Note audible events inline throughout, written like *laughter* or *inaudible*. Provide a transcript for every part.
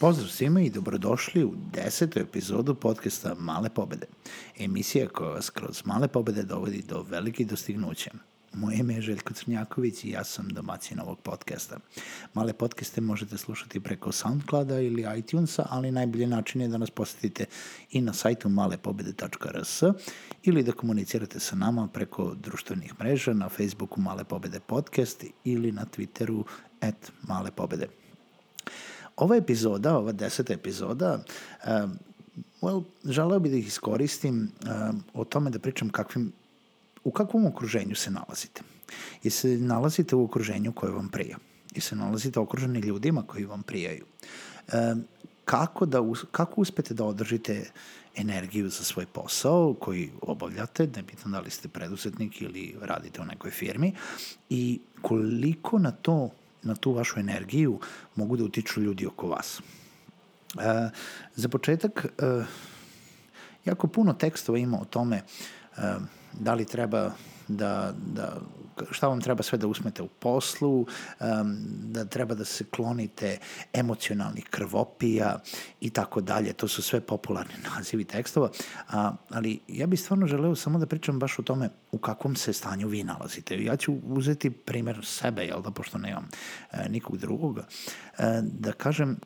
Pozdrav svima i dobrodošli u desetu epizodu podcasta Male pobede. Emisija koja vas kroz male pobede dovodi do velikih dostignuća. Moje ime je Željko Crnjaković i ja sam domaćin ovog podcasta. Male podcaste možete slušati preko Soundclouda ili iTunesa, ali najbolji način je da nas posetite i na sajtu malepobede.rs ili da komunicirate sa nama preko društvenih mreža na Facebooku Male pobede podcast ili na Twitteru at Male pobede. Ova epizoda, ova deseta epizoda, um, well, želeo bih da ih iskoristim um, o tome da pričam kakvim, u kakvom okruženju se nalazite. I se nalazite u okruženju koje vam prija. I se nalazite okruženi ljudima koji vam prijaju. Um, kako, da, kako uspete da održite energiju za svoj posao koji obavljate, ne pitam da li ste preduzetnik ili radite u nekoj firmi, i koliko na to na tu vašu energiju mogu da utiču ljudi oko vas. E, za početak, e, jako puno tekstova ima o tome e, da li treba da, da šta vam treba sve da usmete u poslu, um, da treba da se klonite emocionalnih krvopija i tako dalje. To su sve popularni *laughs* nazivi tekstova, a, ali ja bih stvarno želeo samo da pričam baš o tome u kakvom se stanju vi nalazite. Ja ću uzeti primer sebe, jel da, pošto nemam e, nikog drugoga, e, da kažem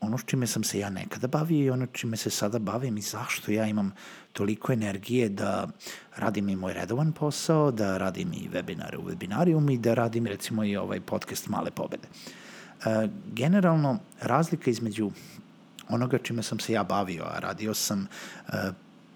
ono čime sam se ja nekada bavio i ono čime se sada bavim i zašto ja imam toliko energije da radim i moj redovan posao, da radim i webinare u webinarium i da radim recimo i ovaj podcast Male pobede. E, generalno, razlika između onoga čime sam se ja bavio, a radio sam e,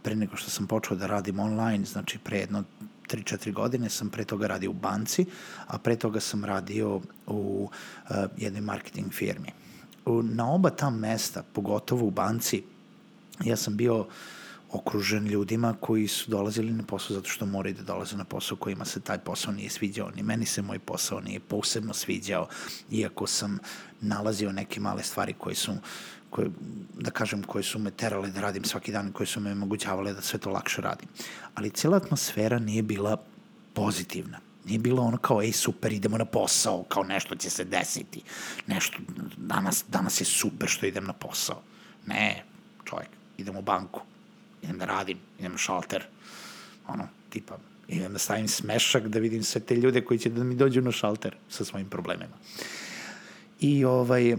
pre nego što sam počeo da radim online, znači pre jedno 3-4 godine sam pre toga radio u banci, a pre toga sam radio u uh, jednoj marketing firmi na oba ta mesta, pogotovo u banci, ja sam bio okružen ljudima koji su dolazili na posao zato što moraju da dolaze na posao kojima se taj posao nije sviđao. Ni meni se moj posao nije posebno sviđao, iako sam nalazio neke male stvari koje su koje, da kažem, koje su me terale da radim svaki dan, koje su me omogućavale da sve to lakše radim. Ali cijela atmosfera nije bila pozitivna. Nije bilo ono kao, ej, super, idemo na posao, kao nešto će se desiti. Nešto, danas, danas je super što idem na posao. Ne, čovjek, idem u banku, idem da radim, idem na šalter, ono, tipa, idem da stavim smešak da vidim sve te ljude koji će da mi dođu na šalter sa svojim problemima. I ovaj, uh,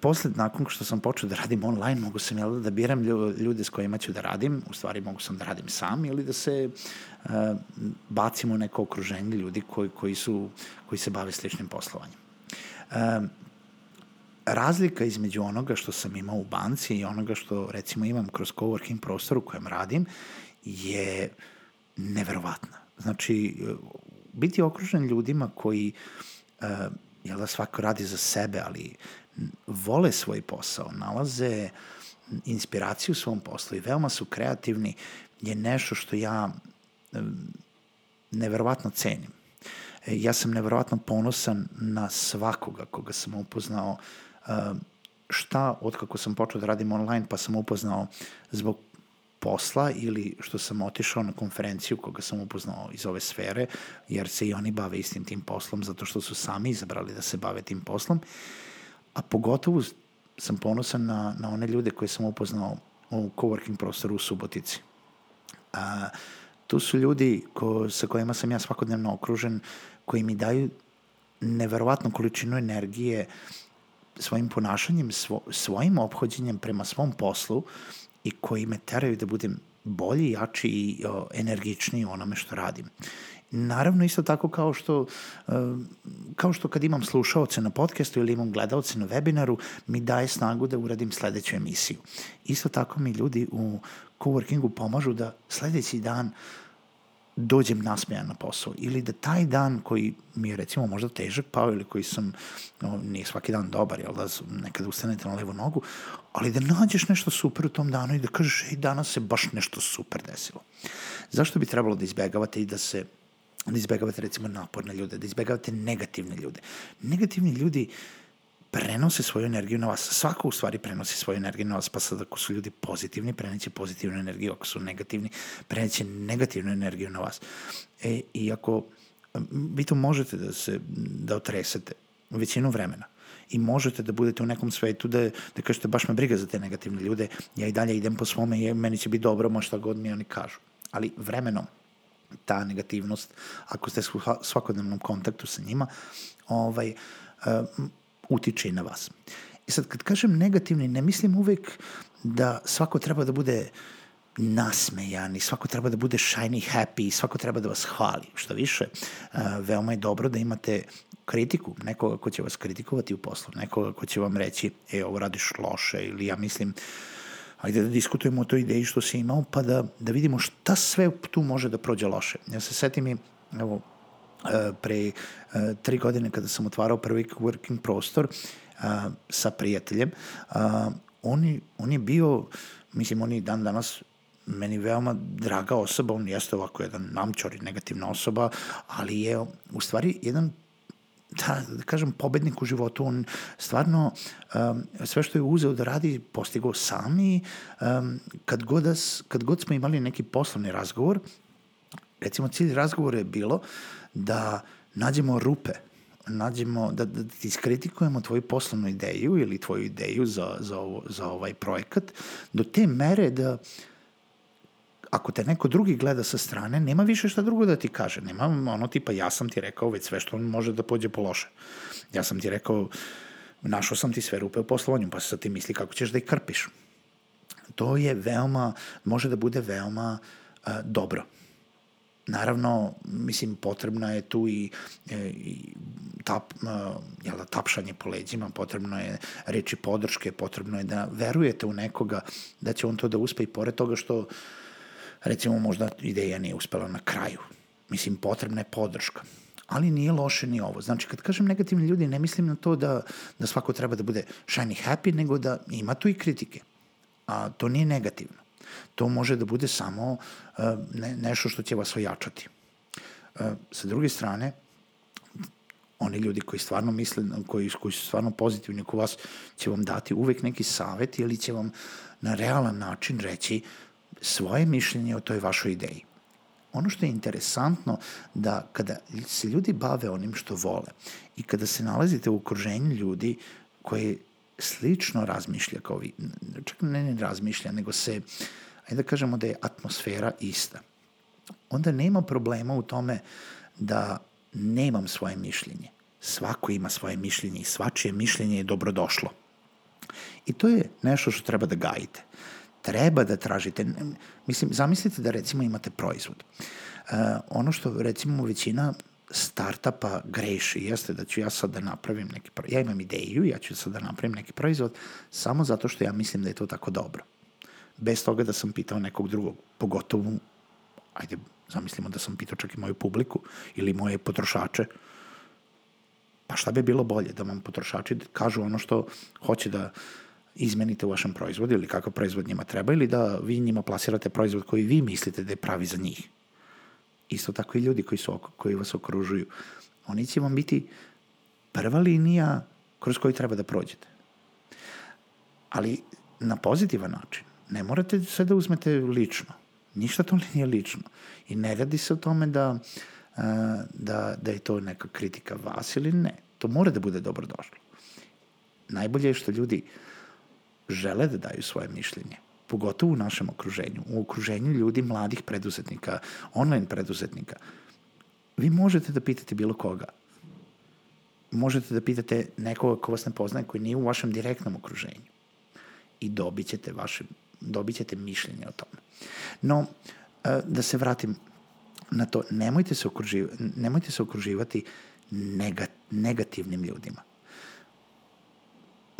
posle, nakon što sam počeo da radim online, mogu sam jel, da biram ljude s kojima ću da radim, u stvari mogu sam da radim sam ili da se uh, bacim u neko okruženje ljudi koji, koji, su, koji se bave sličnim poslovanjem. Razlika između onoga što sam imao u banci i onoga što recimo imam kroz coworking prostor u kojem radim je neverovatna. Znači, biti okružen ljudima koji jel da svako radi za sebe, ali vole svoj posao, nalaze inspiraciju u svom poslu i veoma su kreativni, je nešto što ja neverovatno cenim. E, ja sam neverovatno ponosan na svakoga koga sam upoznao šta, od kako sam počeo da radim online, pa sam upoznao zbog posla ili što sam otišao na konferenciju koga sam upoznao iz ove sfere, jer se i oni bave istim tim poslom zato što su sami izabrali da se bave tim poslom. A pogotovo sam ponosan na, na one ljude koje sam upoznao u coworking prostoru u Subotici. A, tu su ljudi ko, sa kojima sam ja svakodnevno okružen, koji mi daju neverovatnu količinu energije svojim ponašanjem, svo, svojim obhođenjem prema svom poslu i koji me teraju da budem bolji, jači i o, energičniji u onome što radim. Naravno, isto tako kao što, e, kao što kad imam slušaoce na podcastu ili imam gledalce na webinaru, mi daje snagu da uradim sledeću emisiju. Isto tako mi ljudi u coworkingu pomažu da sledeći dan uh, dođem nasmejan na posao ili da taj dan koji mi je recimo možda težak pao ili koji sam, no, nije svaki dan dobar, jel da nekada ustanete na levu nogu, ali da nađeš nešto super u tom danu i da kažeš, ej, danas se baš nešto super desilo. Zašto bi trebalo da izbegavate i da se da izbegavate recimo naporne ljude, da izbegavate negativne ljude. Negativni ljudi prenose svoju energiju na vas. Svako u stvari prenosi svoju energiju na vas, pa sad ako su ljudi pozitivni, preneće pozitivnu energiju, ako su negativni, preneće negativnu energiju na vas. E, I ako vi to možete da se, da otresete većinu vremena i možete da budete u nekom svetu da, da kažete baš me briga za te negativne ljude, ja i dalje idem po svome i meni će biti dobro, šta god mi oni kažu. Ali vremenom ta negativnost, ako ste u svakodnevnom kontaktu sa njima, ovaj, um, utiče i na vas. I sad, kad kažem negativni, ne mislim uvek da svako treba da bude nasmejan i svako treba da bude shiny happy i svako treba da vas hvali. Što više, veoma je dobro da imate kritiku, nekoga ko će vas kritikovati u poslu, nekoga ko će vam reći, e, ovo radiš loše ili ja mislim, ajde da diskutujemo o toj ideji što si imao, pa da, da vidimo šta sve tu može da prođe loše. Ja se setim i, evo, e, pre e, tri godine kada sam otvarao prvi working prostor sa prijateljem, on, je, on je bio, mislim, on je dan danas meni veoma draga osoba, on jeste ovako jedan namčor i negativna osoba, ali je u stvari jedan da, da kažem, pobednik u životu. On stvarno um, sve što je uzeo da radi postigao sam i um, kad, god das, kad god smo imali neki poslovni razgovor, recimo cilj razgovora je bilo da nađemo rupe nađemo, da, da iskritikujemo tvoju poslovnu ideju ili tvoju ideju za, za, ovo, za ovaj projekat do te mere da ako te neko drugi gleda sa strane, nema više šta drugo da ti kaže. Nema ono tipa ja sam ti rekao već sve što može da pođe po loše. Ja sam ti rekao, našao sam ti sve rupe u poslovanju, pa sad ti misli kako ćeš da ih krpiš. To je veoma, može da bude veoma uh, dobro. Naravno, mislim, potrebna je tu i, e, i tap, uh, jel da, tapšanje po leđima, potrebno je reči podrške, potrebno je da verujete u nekoga da će on to da uspe i pored toga što recimo možda ideja nije uspela na kraju. Mislim, potrebna je podrška. Ali nije loše ni ovo. Znači, kad kažem negativni ljudi, ne mislim na to da, da svako treba da bude shiny happy, nego da ima tu i kritike. A to nije negativno. To može da bude samo uh, ne, nešto što će vas ojačati. Uh, sa druge strane, oni ljudi koji stvarno misle, koji, koji su stvarno pozitivni oko vas, će vam dati uvek neki savet ili će vam na realan način reći svoje mišljenje o toj vašoj ideji. Ono što je interesantno da kada se ljudi bave onim što vole i kada se nalazite u okruženju ljudi koji slično razmišlja kao vi, čak ne, ne razmišlja, nego se, ajde da kažemo da je atmosfera ista, onda nema problema u tome da nemam svoje mišljenje. Svako ima svoje mišljenje i svačije mišljenje je dobrodošlo. I to je nešto što treba da gajite treba da tražite, mislim, zamislite da recimo imate proizvod. Uh, ono što recimo većina startapa greši jeste da ću ja sad da napravim neki proizvod. Ja imam ideju, ja ću sad da napravim neki proizvod samo zato što ja mislim da je to tako dobro. Bez toga da sam pitao nekog drugog, pogotovo, ajde, zamislimo da sam pitao čak i moju publiku ili moje potrošače, pa šta bi bilo bolje da vam potrošači kažu ono što hoće da izmenite u vašem proizvodu ili kakav proizvod njima treba ili da vi njima plasirate proizvod koji vi mislite da je pravi za njih. Isto tako i ljudi koji, su, koji vas okružuju. Oni će vam biti prva linija kroz koju treba da prođete. Ali na pozitivan način. Ne morate sve da uzmete lično. Ništa to nije lično. I ne radi se o tome da, da, da je to neka kritika vas ili ne. To mora da bude dobrodošlo. Najbolje je što ljudi žele da daju svoje mišljenje pogotovo u našem okruženju, u okruženju ljudi mladih preduzetnika, online preduzetnika. Vi možete da pitate bilo koga. Možete da pitate nekoga ko vas ne poznaje, koji nije u vašem direktnom okruženju. I dobit ćete, vaše, dobit ćete mišljenje o tome. No, e, da se vratim na to, nemojte se, okruživati, nemojte se okruživati negativnim ljudima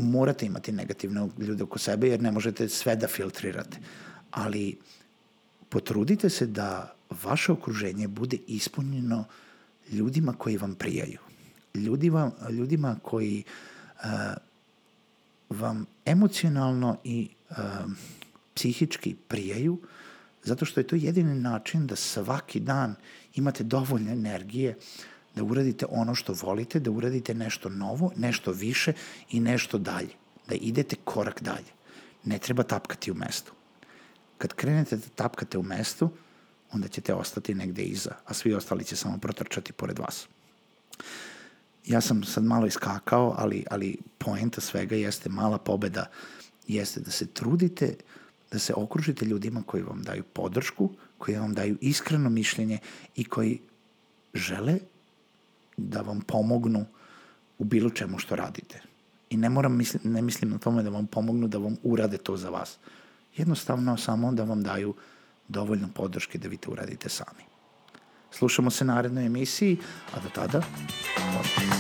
morate imati negativne ljude oko sebe jer ne možete sve da filtrirate. Ali potrudite se da vaše okruženje bude ispunjeno ljudima koji vam prijaju. Ljudima, ljudima koji uh, vam emocionalno i uh, psihički prijaju, zato što je to jedini način da svaki dan imate dovoljno energije da uradite ono što volite, da uradite nešto novo, nešto više i nešto dalje. Da idete korak dalje. Ne treba tapkati u mestu. Kad krenete da tapkate u mestu, onda ćete ostati negde iza, a svi ostali će samo protrčati pored vas. Ja sam sad malo iskakao, ali, ali poenta svega jeste mala pobeda, jeste da se trudite da se okružite ljudima koji vam daju podršku, koji vam daju iskreno mišljenje i koji žele da vam pomognu u bilo čemu što radite. I ne moram mislim, ne mislim na tome da vam pomognu da vam urade to za vas. Jednostavno samo da vam daju dovoljno podrške da vi to uradite sami. Slušamo se narednoj emisiji, a do tada... Pozdrav.